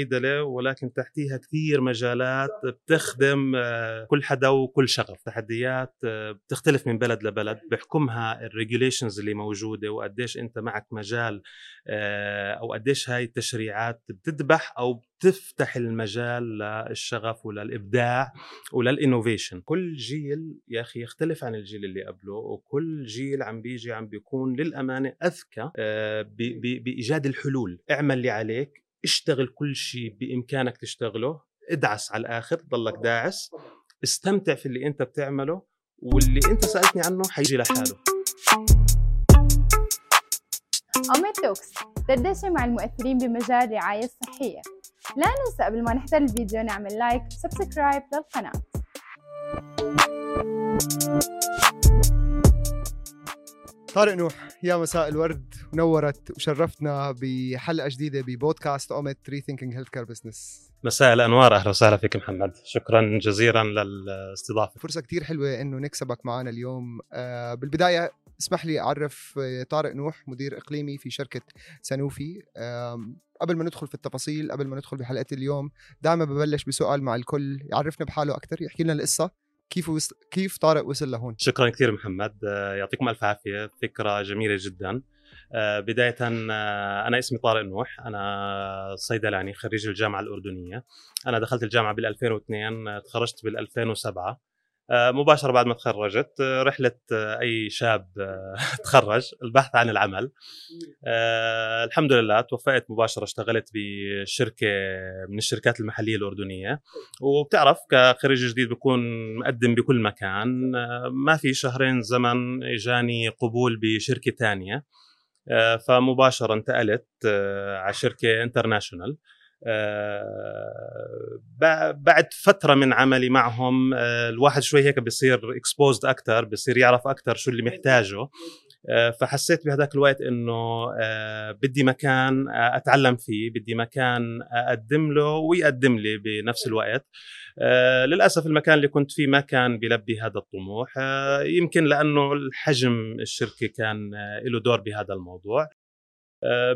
صيدلة ولكن تحتيها كثير مجالات بتخدم آه، كل حدا وكل شغف. تحديات آه، بتختلف من بلد لبلد بحكمها ال regulations اللي موجودة وقديش أنت معك مجال آه، أو قديش هاي التشريعات بتذبح أو بتفتح المجال للشغف وللإبداع ولل innovation. كل جيل يا أخي يختلف عن الجيل اللي قبله وكل جيل عم بيجي عم بيكون للأمانة أذكى بإيجاد الحلول. اعمل اللي عليك اشتغل كل شيء بإمكانك تشتغله ادعس على الآخر ضلك داعس استمتع في اللي أنت بتعمله واللي أنت سألتني عنه حيجي لحاله. أومت Talks دردشة مع المؤثرين بمجال الرعاية الصحية لا ننسى قبل ما نحضر الفيديو نعمل like و subscribe للقناة. طارق نوح يا مساء الورد. نورت وشرفتنا بحلقة جديدة ببودكاست أومت rethinking healthcare business مساء الأنوار أهلا وسهلا فيك محمد. شكرا جزيلا للاستضافة. فرصة كتير حلوة إنه نكسبك معنا اليوم. آه بالبداية اسمح لي أعرف آه، طارق نوح مدير إقليمي في شركة سانوفي. قبل ما ندخل في التفاصيل قبل ما ندخل بحلقة اليوم دائما ببلش بسؤال مع الكل. يعرفنا بحاله أكثر يحكي لنا القصة. كيف وص... كيف طارق وصل لهون؟ شكرا كثير محمد. آه، يعطيكم ألف عافية. فكرة جميلة جدا. بداية آه، أنا اسمي طارق نوح أنا صيدلاني خريج الجامعة الأردنية. أنا دخلت الجامعة بال 2002 تخرجت بال 2007 آه، مباشرة بعد ما تخرجت آه، آه، أي شاب تخرج البحث عن العمل. الحمد لله توفقت مباشرة اشتغلت بشركة من الشركات المحلية الأردنية. وبتعرف كخريج جديد بكون مقدم بكل مكان. ما في شهرين زمن إجاني قبول بشركة ثانية فمباشرة انتقلت على شركة international. آه، بعد فترة من عملي معهم آه، الواحد شوي هيك بصير exposed أكثر بصير يعرف أكثر شو اللي محتاجه. آه، فحسيت بهذاك الوقت إنه بدي مكان أتعلم فيه بدي مكان أقدم له ويقدم لي بنفس الوقت. للأسف المكان اللي كنت فيه ما كان بيلبي هذا الطموح. يمكن لأنه الحجم الشركة كان له دور بهذا الموضوع.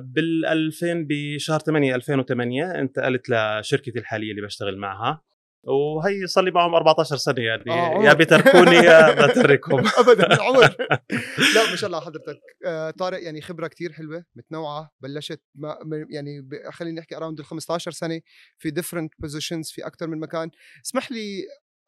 بال 2000 بشهر 8 2008 انتقلت لشركتي الحالية اللي بشتغل معها. وهي صار لي معهم 14 سنة يعني. آه يا بتركوني يا بتركهم. ابدا عمر. لا ما شاء الله حضرتك. آه طارق يعني خبرة كتير حلوة متنوعة بلشت ما يعني خلينا نحكي around ال 15 سنة في different positions في أكثر من مكان. اسمح لي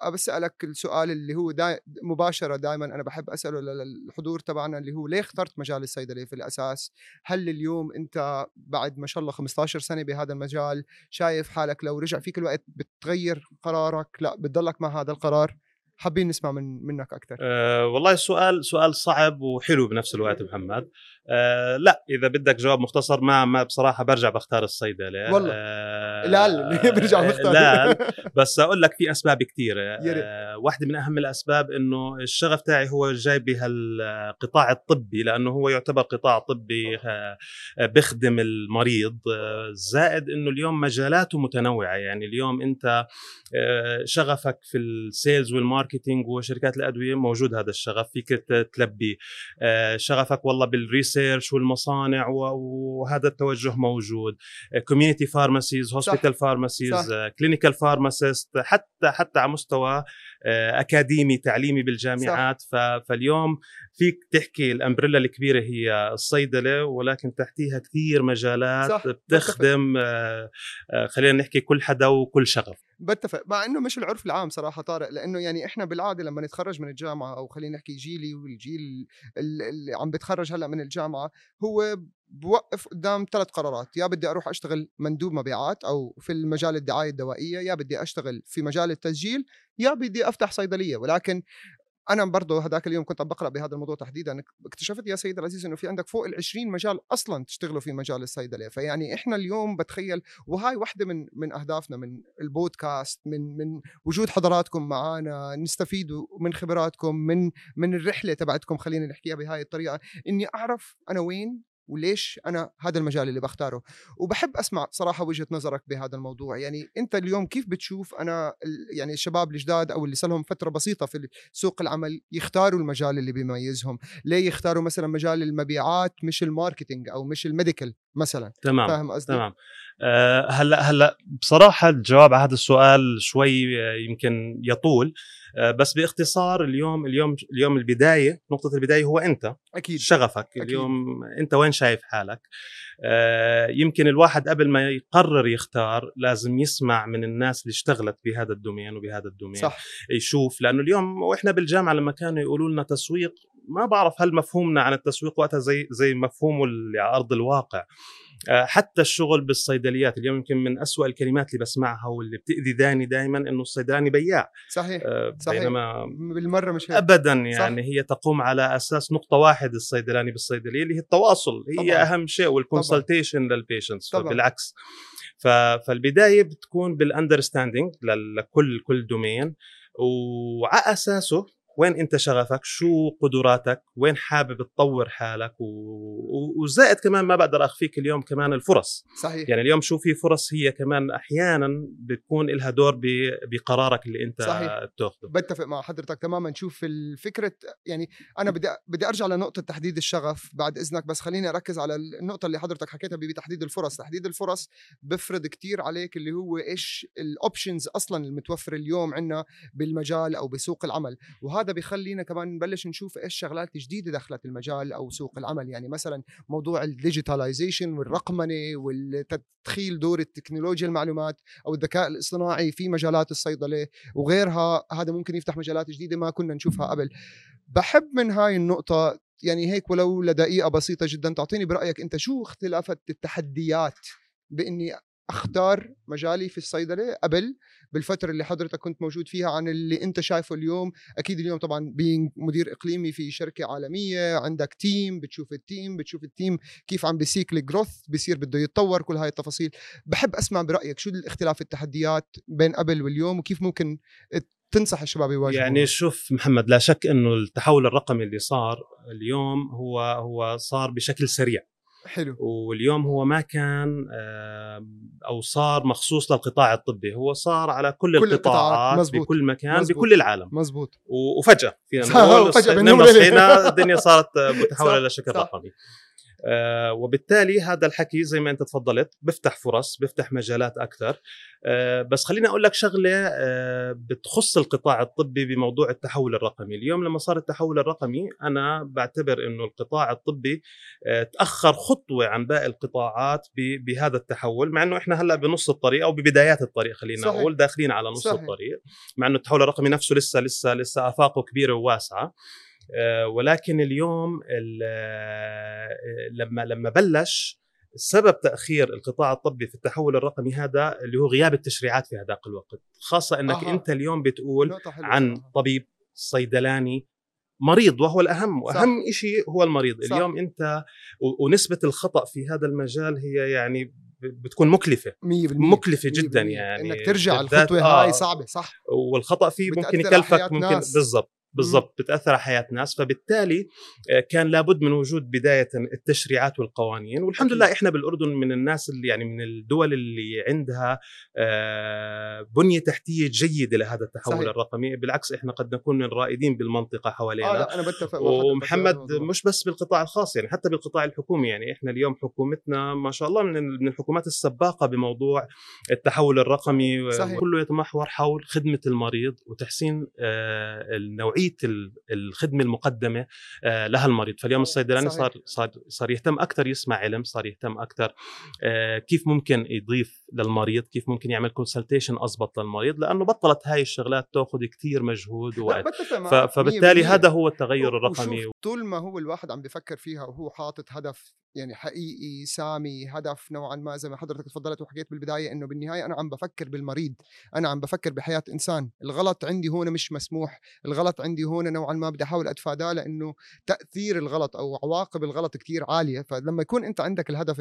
بسألك السؤال اللي هو دا مباشرة دائما أنا بحب أسأله للحضور تبعنا اللي هو ليه اخترت مجال الصيدلة في الأساس؟ هل اليوم أنت بعد ما شاء الله 15 سنة بهذا المجال شايف حالك لو رجع فيك الوقت بتغير قرارك؟ لا بتضلك مع هذا القرار؟ حابين نسمع من منك أكثر أه والله السؤال سؤال صعب وحلو بنفس الوقت محمد. أه لا إذا بدك جواب مختصر ما ما بصراحة برجع بختار الصيدلة. والله. أه لا برجع بختار. لا بس أقول لك في أسباب كثيره أه واحدة من أهم الأسباب إنه الشغف تاعي هو جاي بهالقطاع الطبي لأنه هو يعتبر قطاع طبي آه، بخدم المريض. آه، زائد إنه اليوم مجالاته متنوعة. يعني اليوم أنت آه، شغفك في ال sales وال marketing وشركات الأدوية موجود هذا الشغف. فيك تلبي شغفك والله بال res- ال research والمصانع وهذا التوجه موجود. community pharmacies hospital pharmacies clinical pharmacist حتى حتى على مستوى آه، أكاديمي تعليمي بالجامعات. صح. فاليوم فيك تحكي ال umbrella الكبيرة هي الصيدلة ولكن تحتيها كثير مجالات صح. بتخدم آه، آه، خلينا نحكي كل حدا وكل شغف. بتفق مع إنه مش العرف العام صراحة طارق لأنه يعني إحنا بالعادة لما نتخرج من الجامعة أو خلينا نحكي جيلي والجيل اللي عم بتخرج هلأ من الجامعة هو بوقف قدام ثلاث قرارات يا بدي أروح أشتغل مندوب مبيعات أو في المجال الدعاية الدوائية يا بدي أشتغل في مجال التسجيل يا بدي أفتح صيدلية ولكن أنا برضه هذاك اليوم كنت عم بقرأ بهذا الموضوع تحديدا اكتشفت يا سيد العزيز إنه في عندك فوق ال 20 مجال أصلا تشتغلوا في مجال الصيدله فيعني إحنا اليوم بتخيل وهاي واحدة من من أهدافنا من البودكاست من من وجود حضراتكم معنا نستفيد من خبراتكم من من الرحلة تبعتكم خلينا نحكيها بهاي الطريقة. إني أعرف أنا وين وليش أنا هذا المجال اللي بختاره؟ وبحب أسمع صراحة وجهة نظرك بهذا الموضوع. يعني أنت اليوم كيف بتشوف أنا يعني الشباب الجداد أو اللي صار لهم فترة بسيطة في سوق العمل يختاروا المجال اللي بيميزهم؟ ليه يختاروا مثلا مجال المبيعات مش ال marketing أو مش ال medical مثلا؟ تمام فاهم قصدي؟ تمام. أه هلأ هلأ بصراحة الجواب على هذا السؤال شوي آه، يمكن يطول. بس باختصار اليوم اليوم اليوم البداية نقطة البداية هو أنت أكيد. شغفك. أكيد. اليوم أنت وين شايف حالك؟ أه يمكن الواحد قبل ما يقرر يختار لازم يسمع من الناس اللي اشتغلت بهذا ال domain وبهذا ال domain. صح. يشوف لأنه اليوم وإحنا بالجامعة لما كانوا يقولوا لنا تسويق ما بعرف هل مفهومنا عن التسويق وقتها زي زي مفهومه اللي على أرض الواقع. آه، حتى الشغل بالصيدليات اليوم يمكن من أسوأ الكلمات اللي بسمعها واللي بتأذي آذاني دائما إنه الصيدلاني بياع. صحيح آه صحيح. بينما بالمرة مش هيك. ابدا يعني صح. هي تقوم على أساس نقطة واحد الصيدلاني بالصيدلية اللي هي التواصل. هي طبعا. أهم شيء وال consultation لل patients فبالعكس. فالبداية بتكون بال understanding لكل كل domain وعلى أساسه وين انت شغفك؟ شو قدراتك؟ وين حابب تطور حالك؟ و... وزائد كمان ما بقدر أخفيك اليوم كمان الفرص. صحيح. يعني اليوم شو في فرص؟ هي كمان أحيانا بتكون لها دور ب... بقرارك اللي انت صحيح. بتاخذه بتفق مع حضرتك تماما. شوف الفكرة يعني أنا بدي بدي أرجع لنقطة تحديد الشغف بعد إذنك بس خليني أركز على النقطة اللي حضرتك حكيتها بتحديد الفرص. تحديد الفرص بفرض كتير عليك اللي هو إيش ال options أصلا المتوفره اليوم عندنا بالمجال أو بسوق العمل. وهذا هذا بيخلينا كمان نبلش نشوف إيش شغلات جديدة دخلت المجال أو سوق العمل. يعني مثلا موضوع ال digitalization والرقمنة والتدخيل دور التكنولوجيا المعلومات أو الذكاء الاصطناعي في مجالات الصيدلة وغيرها. هذا ممكن يفتح مجالات جديدة ما كنا نشوفها قبل. بحب من هاي النقطة يعني هيك ولو لدقيقة بسيطة جدا تعطيني برأيك أنت شو اختلافات التحديات بإني أختار مجالي في الصيدلة قبل بالفترة اللي حضرتك كنت موجود فيها عن اللي أنت شايفه اليوم. أكيد اليوم طبعا بين مدير إقليمي في شركة عالمية عندك team بتشوف ال team بتشوف ال team كيف عم بيسيك الجروث بصير بده يتطور كل هاي التفاصيل. بحب أسمع برأيك شو الاختلاف التحديات بين قبل واليوم وكيف ممكن تنصح الشباب يواجهوا يعني شوف محمد لا شك إنه التحول الرقمي اللي صار اليوم هو هو صار بشكل سريع. حلو واليوم هو ما كان أو صار مخصوص للقطاع الطبي هو صار على كل, كل القطاعات مزبوط. بكل مكان مزبوط. بكل العالم مزبوط وفجأة فينا نقول فجأة الدنيا صارت متحولة إلى شكل رقمي آه وبالتالي هذا الحكي زي ما انت تفضلت بيفتح فرص بيفتح مجالات أكثر آه بس خليني أقول لك شغلة آه بتخص القطاع الطبي بموضوع التحول الرقمي اليوم لما صار التحول الرقمي أنا بعتبر إنه القطاع الطبي تأخر خطوة عن باقي القطاعات بهذا التحول مع إنه إحنا هلأ بنص الطريق أو ببدايات الطريق خلينا. نقول داخلين على نص صحيح. الطريق مع إنه التحول الرقمي نفسه لسه لسه لسه آفاقه كبيرة وواسعة ولكن اليوم آه، لما لما بلش سبب تأخير القطاع الطبي في التحول الرقمي هذا اللي هو غياب التشريعات في هذاك الوقت خاصة إنك أه. أنت اليوم بتقول عن طبيب صيدلاني مريض وهو الأهم وأهم شيء هو المريض. صح. اليوم أنت ونسبة الخطأ في هذا المجال هي يعني بتكون مكلفة. 100% مكلفة جدا يعني إنك ترجع الخطوة آه. هاي صعبة صح. والخطأ فيه ممكن يكلفك ممكن بالضبط. بالضبط بتأثر على حياة ناس فبالتالي آه، كان لابد من وجود بداية التشريعات والقوانين والحمد لله إحنا بالأردن من الناس اللي يعني من الدول اللي عندها آه، بنية تحتية جيدة لهذا التحول صحيح. الرقمي بالعكس إحنا قد نكون من رائدين بالمنطقة حوالينا آه لا أنا بتفق ومحمد مش بس بالقطاع الخاص يعني حتى بالقطاع الحكومي يعني إحنا اليوم حكومتنا ما شاء الله من الحكومات السباقة بموضوع التحول الرقمي صحيح. كله يتمحور حول خدمة المريض وتحسين آه، النوعية نوعيه الخدمة المقدمة آه، لها المريض. فاليوم الصيدلاني صار صار صار يهتم أكثر يسمع علم صار يهتم أكثر آه، كيف ممكن يضيف للمريض كيف ممكن يعمل كونسلتيشن أضبط للمريض لأنه بطلت هاي الشغلات تأخذ كثير مجهود ووقت. فبالتالي هذا هو التغير الرقمي. طول ما هو الواحد عم بفكر فيها وهو حاطط هدف يعني حقيقي سامي هدف نوعا ما زي ما حضرتك تفضلت وحكيت بالبداية إنه بالنهاية أنا عم بفكر بالمريض أنا عم بفكر بحياة إنسان. الغلط عندي هون مش مسموح الغلط عندي هون نوعا ما بدي أحاول أتفاداه لأنه تأثير الغلط أو عواقب الغلط كتير عالية. فلما يكون أنت عندك الهدف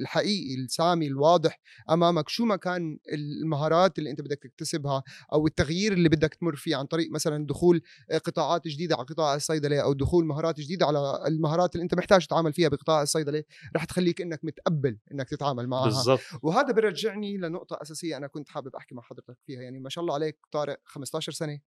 الحقيقي السامي الواضح أمامك شو ما كان المهارات اللي أنت بدك تكتسبها أو التغيير اللي بدك تمر فيه عن طريق مثلا دخول قطاعات جديدة على قطاع الصيدله أو دخول مهارات جديدة على المهارات اللي أنت محتاج تتعامل فيها بقطاع الصيدله رح تخليك إنك متقبل إنك تتعامل معها. بالضبط. وهذا برجعني لنقطة أساسية أنا كنت حابب أحكي مع حضرتك فيها. يعني ما شاء الله عليك طارق 15 سنة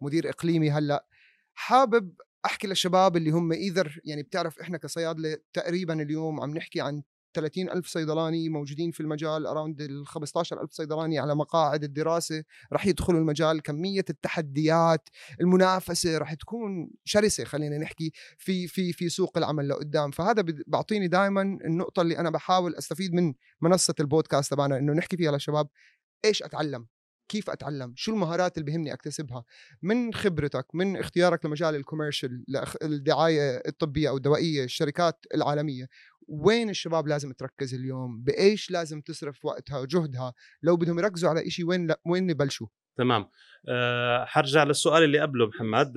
مدير إقليمي هلأ. حابب أحكي للشباب اللي هم ايذر يعني بتعرف إحنا كصيادلة تقريبا اليوم عم نحكي عن 30 ألف صيدلاني موجودين في المجال أراوند ال 15 ألف صيدلاني على مقاعد الدراسة رح يدخلوا المجال. كمية التحديات المنافسة رح تكون شرسة خلينا نحكي في في في سوق العمل لقدام. فهذا بعطيني دائما النقطة اللي أنا بحاول أستفيد من منصة البودكاست تبعنا إنه نحكي فيها للشباب إيش أتعلم؟ كيف أتعلم؟ شو المهارات اللي بهمني أكتسبها؟ من خبرتك من اختيارك لمجال الكوميرشال الدعاية الطبية أو الدوائية الشركات العالمية وين الشباب لازم تركز اليوم؟ بإيش لازم تصرف وقتها وجهدها؟ لو بدهم يركزوا على شيء وين لا وين يبلشوا؟ تمام. أه حرجع للسؤال اللي قبله محمد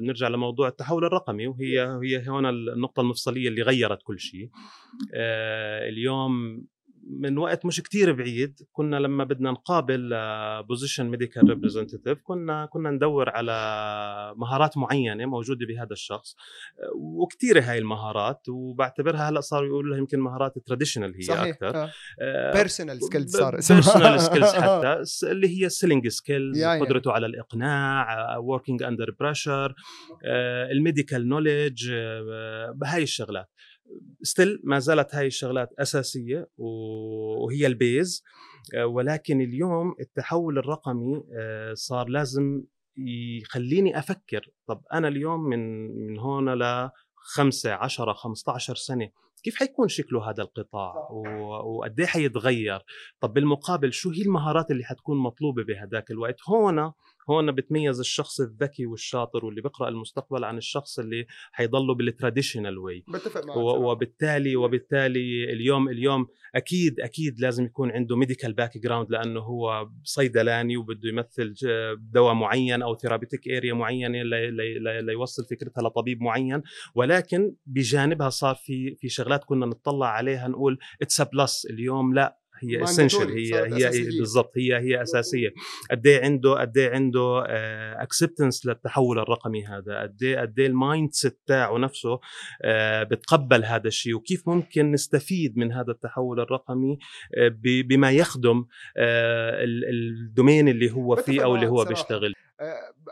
بنرجع لموضوع التحول الرقمي وهي هي هون النقطة المفصلية اللي غيرت كل شيء. أه اليوم من وقت مش كتير بعيد كنا لما بدنا نقابل position medical representative كنا كنا ندور على مهارات معينة موجودة بهذا الشخص وكثيره هاي المهارات وبعتبرها هلأ صاروا يقولوا لها يمكن مهارات traditional هي صحيح. أكثر personal skills صار personal skills حتى اللي هي selling skills قدرته على الإقناع working under pressure ال medical knowledge بهاي الشغلات. still ما زالت هاي الشغلات أساسية وهي ال base. آه، ولكن اليوم التحول الرقمي آه، صار لازم يخليني أفكر. طب أنا اليوم من من هون ل 5 10 15 سنة كيف حيكون شكله هذا القطاع؟ وقد إيه حيتغير؟ طب بالمقابل شو هي المهارات اللي حتكون مطلوبة بهداك الوقت؟ هون هون بتميز الشخص الذكي والشاطر واللي بيقرأ المستقبل عن الشخص اللي حيضله بال traditional way بتفق معك وبالتالي وبالتالي اليوم اليوم أكيد أكيد لازم يكون عنده medical background لأنه هو صيدلاني وبده يمثل دواء معين أو therapeutic area معينة ليوصل فكرتها لطبيب معين. ولكن بجانبها صار في في شغلات كنا نطلع عليها نقول it's plus اليوم لا. هي essential هي هي بالضبط هي هي أساسية. قد إيه عنده قد إيه عنده acceptance للتحول الرقمي هذا؟ قد إيه قد إيه ال mindset تاعه نفسه آه، بتقبل هذا الشيء؟ وكيف ممكن نستفيد من هذا التحول الرقمي آه، بما يخدم آه، ال domain اللي هو فيه أو اللي هو بيشتغل؟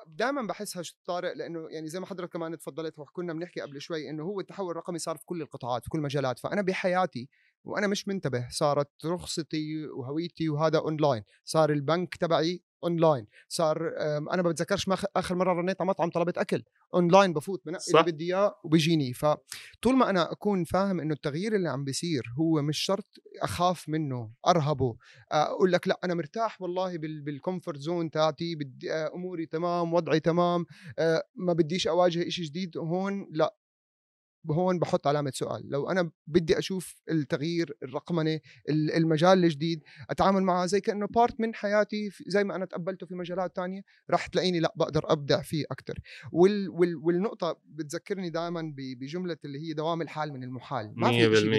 دائما بحسها طارق لأنه يعني زي ما حضرتك كمان تفضلت وكنا بنحكي قبل شوي إنه هو التحول الرقمي صار في كل القطاعات في كل المجالات. فأنا بحياتي وأنا مش منتبه صارت رخصتي وهويتي وهذا اونلاين صار البنك تبعي أونلاين. صار أنا ما بتذكرش آخر مرة رنيت على مطعم طلبت أكل. أونلاين بفوت بنقي اللي بدي إياه وبيجيني. فطول ما أنا أكون فاهم إنه التغيير اللي عم بيصير هو مش شرط أخاف منه أرهبه. أقول لك لا أنا مرتاح والله بال comfort zone تاعتي بدي أموري تمام وضعي تمام. ما بديش أواجه شيء جديد هون لا. هون بحط علامة سؤال لو أنا بدي أشوف التغيير الرقمنه المجال الجديد أتعامل معه زي كأنه بارت من حياتي زي ما أنا تقبلته في مجالات تانية راح تلاقيني لأ بقدر أبدع فيه أكثر وال وال والنقطة بتذكرني دائما بجملة اللي هي دوام الحال من المحال ما في شيء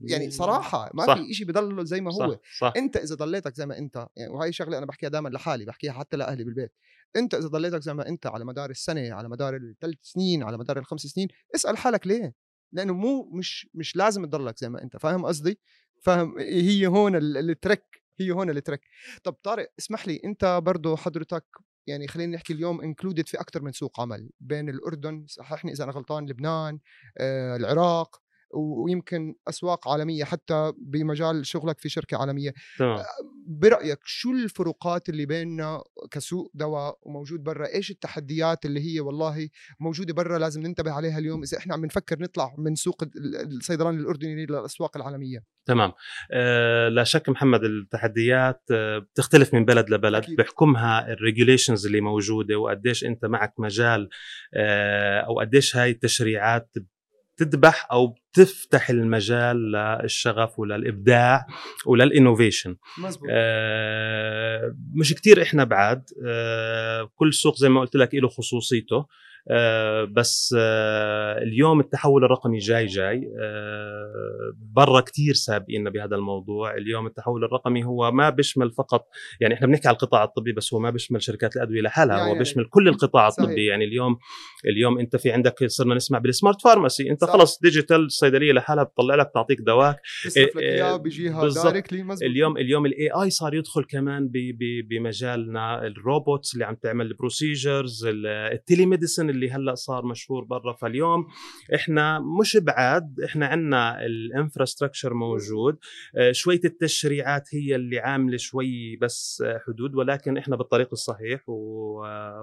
يعني صراحة ما صح. في شيء بضل زي ما هو صح. صح. أنت إذا ضليتك زي ما أنت يعني وهي شغلة أنا بحكيها دائما لحالي بحكيها حتى لأهلي بالبيت أنت إذا ضليتك زي ما أنت على مدار السنة على مدار الثلاث سنين على مدار الخمس سنين اسأل حالك ليه؟ لأنه مو مش مش لازم تضلك زي ما أنت فاهم قصدي؟ فاهم هي هون الترك هي هون الترك طب طارق اسمح لي أنت برضه حضرتك يعني خلينا نحكي اليوم انكلودد في أكثر من سوق عمل بين الأردن صححني إذا أنا غلطان لبنان آه، العراق ويمكن أسواق عالمية حتى بمجال شغلك في شركة عالمية. تمام. برأيك شو الفروقات اللي بيننا كسوق دواء وموجود برا؟ إيش التحديات اللي هي والله موجودة برا لازم ننتبه عليها اليوم إذا إحنا عم نفكر نطلع من سوق الصيدلة الأردني للأسواق العالمية؟ تمام. آه لا شك محمد التحديات بتختلف من بلد لبلد أكيد. بحكمها ال regulations اللي موجودة وقديش أنت معك مجال أو قديش هاي التشريعات بتذبح أو بتفتح المجال للشغف وللإبداع ولل innovation. آه مش كتير إحنا بعاد آه كل سوق زي ما قلت لك له خصوصيته. بس آه، اليوم التحول الرقمي جاي جاي. آه، برا كتير سابقين بهذا الموضوع. اليوم التحول الرقمي هو ما بيشمل فقط يعني إحنا بنحكي على القطاع الطبي بس هو ما بيشمل شركات الأدوية لحالها هو بيشمل كل القطاع صحيح. الطبي. يعني اليوم اليوم أنت في عندك صرنا نسمع بال smart pharmacy أنت صح. خلص digital الصيدليه لحالها بتطلع لك تعطيك دواك. تصرف لك إياه بيجيها directly اليوم اليوم ال AI صار يدخل كمان بمجالنا. الروبوتس اللي عم تعمل ال procedures ال telemedicine اللي هلأ صار مشهور برا فاليوم. إحنا مش بعاد إحنا عندنا ال infrastructure موجود. آه، شوية التشريعات هي اللي عاملة شوي بس حدود ولكن إحنا بالطريق الصحيح و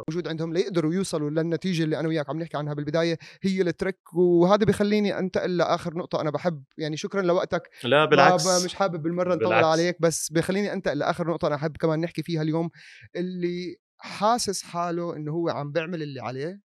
موجود عندهم ليقدروا يوصلوا للنتيجة اللي أنا وياك عم نحكي عنها بالبداية هي الترك وهذا بخليني أنتقل لآخر نقطة أنا بحب يعني شكرا لوقتك. لا بالعكس. مش حابب بالمرة نطول عليك بس بخليني أنتقل لآخر نقطة أنا أحب كمان نحكي فيها اليوم. اللي حاسس حاله إنه هو عم بيعمل اللي عليه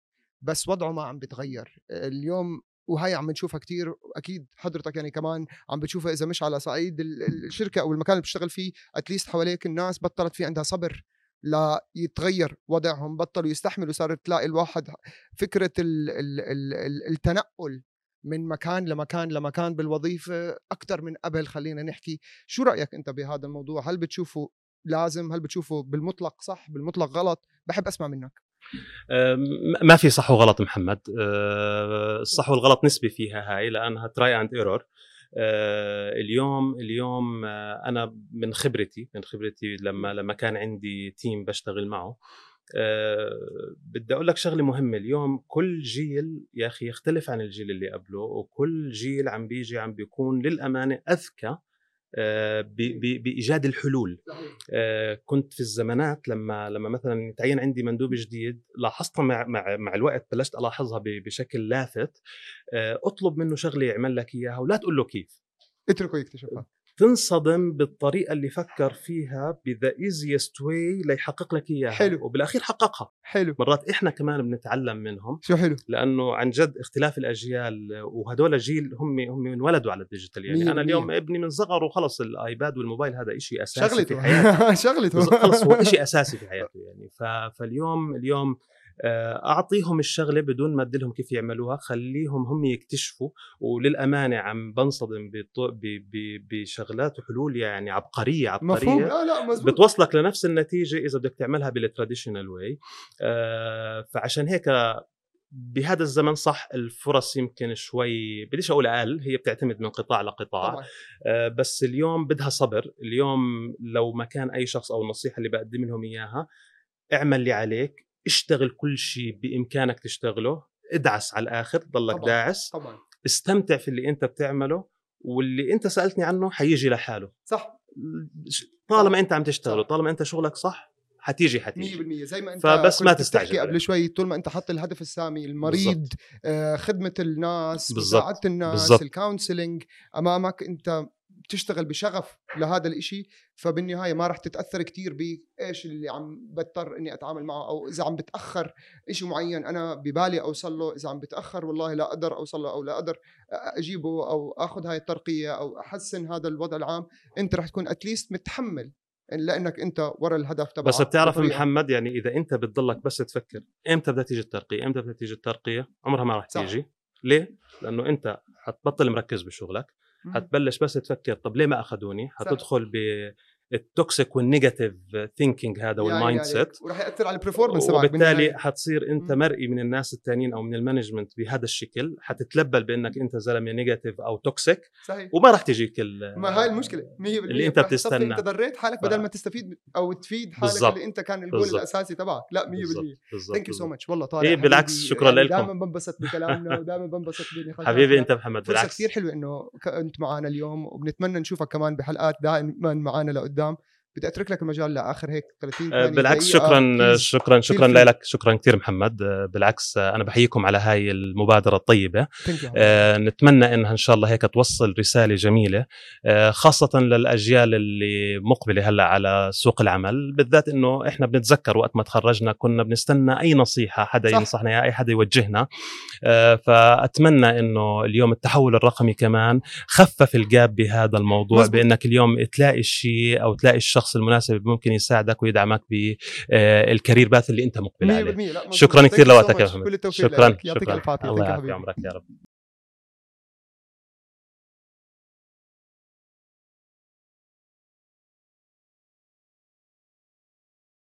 بس وضعه ما عم بيتغير. اليوم وهي عم نشوفها كتير أكيد حضرتك يعني كمان عم بتشوفها إذا مش على صعيد الشركة أو المكان اللي بتشتغل فيه اتليست حواليك الناس بطلت في عندها صبر ليتغير وضعهم بطلوا يستحملوا. صارت تلاقي الواحد فكرة ال ال ال التنقل من مكان لمكان لمكان بالوظيفة أكثر من قبل. خلينا نحكي شو رأيك أنت بهذا الموضوع؟ هل بتشوفه لازم؟ هل بتشوفه بالمطلق صح بالمطلق غلط؟ بحب أسمع منك. ما في صح وغلط محمد. أه، الصح والغلط نسبي فيها هاي لأنها try and error اليوم اليوم أه، أنا من خبرتي من خبرتي لما لما كان عندي team بشتغل معه أه بدي أقول لك شغلة مهمة. اليوم كل جيل يا أخي يختلف عن الجيل اللي قبله وكل جيل عم بيجي عم بيكون للأمانة أذكى بإيجاد الحلول. آه، كنت في الزمانات لما لما مثلا تعين عندي مندوب جديد لاحظتها مع مع مع الوقت بلشت ألاحظها بشكل لافت آه، أطلب منه شغله يعمل لك إياها ولا تقول له كيف. اتركه يكتشفها. تنصدم بالطريقة اللي فكر فيها by the easiest way ليحقق لك إياها حلو. وبالأخير حققها. حلو. مرات إحنا كمان بنتعلم منهم. شو حلو؟ لأنه عن جد اختلاف الأجيال وهدول جيل هم هم انولدوا على ال digital. يعني مية أنا اليوم. ابني من صغره خلص ال iPad والموبايل هذا شيء أساسي شغلته. في حياته. شغلته. خلص هو شيء أساسي في حياته يعني. فاليوم اليوم أعطيهم الشغلة بدون ما ادلهم كيف يعملوها خليهم هم يكتشفوا وللأمانة عم بنصدم بشغلات وحلول يعني عبقرية عبقرية. مفهوم. لا لا مزبوط. بتوصلك لنفس النتيجة إذا بدك تعملها بال traditional way آه، فعشان هيك بهذا الزمن صح الفرص يمكن شوي بديش أقول أقل هي بتعتمد من قطاع لقطاع. طبعا. آه بس اليوم بدها صبر. اليوم لو ما كان أي شخص أو النصيحه اللي بقدم لهم إياها اعمل اللي عليك. اشتغل كل شيء بإمكانك تشتغله ادعس على الآخر ضلك طبعًا. داعس. طبعا. استمتع في اللي أنت بتعمله واللي أنت سألتني عنه حيجي لحاله. صح. طالما أنت عم تشتغله طالما أنت شغلك صح حتيجي حتيجي. 100% زي ما أنت فبس ما تستعجل قبل شوي طول ما أنت حط الهدف السامي المريض آه خدمة الناس مساعده الناس الكونسلنج أمامك أنت بتشتغل بشغف لهذا الإشي فبالنهاية ما راح تتأثر كثير بإيش اللي عم بضطر إني أتعامل معه أو إذا عم بتأخر شيء معين أنا ببالي أوصل له إذا عم بتأخر والله لا أقدر أوصل له أو لا أقدر أجيبه أو آخذ هاي الترقية أو أحسن هذا الوضع العام أنت راح تكون اتليست متحمل لأنك أنت ورا الهدف تبعك. بس بتعرف محمد يعني إذا أنت بتضلك بس تفكر إمتى بدها تيجي الترقية؟ إمتى بدها تيجي الترقية؟ عمرها ما راح تيجي. ليه؟ لأنه أنت حتبطل مركز بشغلك. حتبلش بس تفكر طب ليه ما أخذوني؟ حتدخل بال toxic وال negative thinking هذا وال mindset وراح يأثر على ال performance تبعك وبالتالي حتصير أنت مرئي من الناس الثانيين أو من ال management بهذا الشكل. حتت label بأنك أنت زلمه negative أو toxic صحيح. وما راح تجيك ما هاي المشكلة. 100% اللي أنت بتستنى. أنت ضريت حالك بدل ما تستفيد أو تفيد حالك بالزبط. اللي أنت كان الجول. الأساسي تبعك. لا 100% thank you so much والله طارق إيه بالعكس شكرا يعني لكم. دائما بنبسط بكلامنا ودائما بنبسط حبيبي أنت محمد بالعكس. كثير حلوة إنه كنت معنا اليوم. وبنتمنى نشوفك كمان بحلقات دائما معنا لقدام. dam بدي أترك لك المجال لآخر هيك 30 آه، ثانية بالعكس. شكرا Please. شكرا شكرا. لك شكرا كثير محمد آه، بالعكس آه، أنا بحييكم على هاي المبادرة الطيبة. آه، نتمنى إنها إن شاء الله هيك توصل رسالة جميلة آه، خاصة للأجيال اللي مقبلة هلأ على سوق العمل بالذات إنه إحنا بنتذكر وقت ما تخرجنا كنا بنستنى أي نصيحة حدا صح. ينصحنا أي حدا يوجهنا آه، فأتمنى إنه اليوم التحول الرقمي كمان خفف الجاب بهذا الموضوع مزبوط. بإنك اليوم تلاقي الشيء أو تلاقي الشخص المناسب اللي ممكن يساعدك ويدعمك بالكارير باث اللي انت مقبل 100% عليه. شكرا كثير لوقتك يا. محمد شكرا. شكرا. الله Thank you يعافي حبيبي. عمرك يا رب.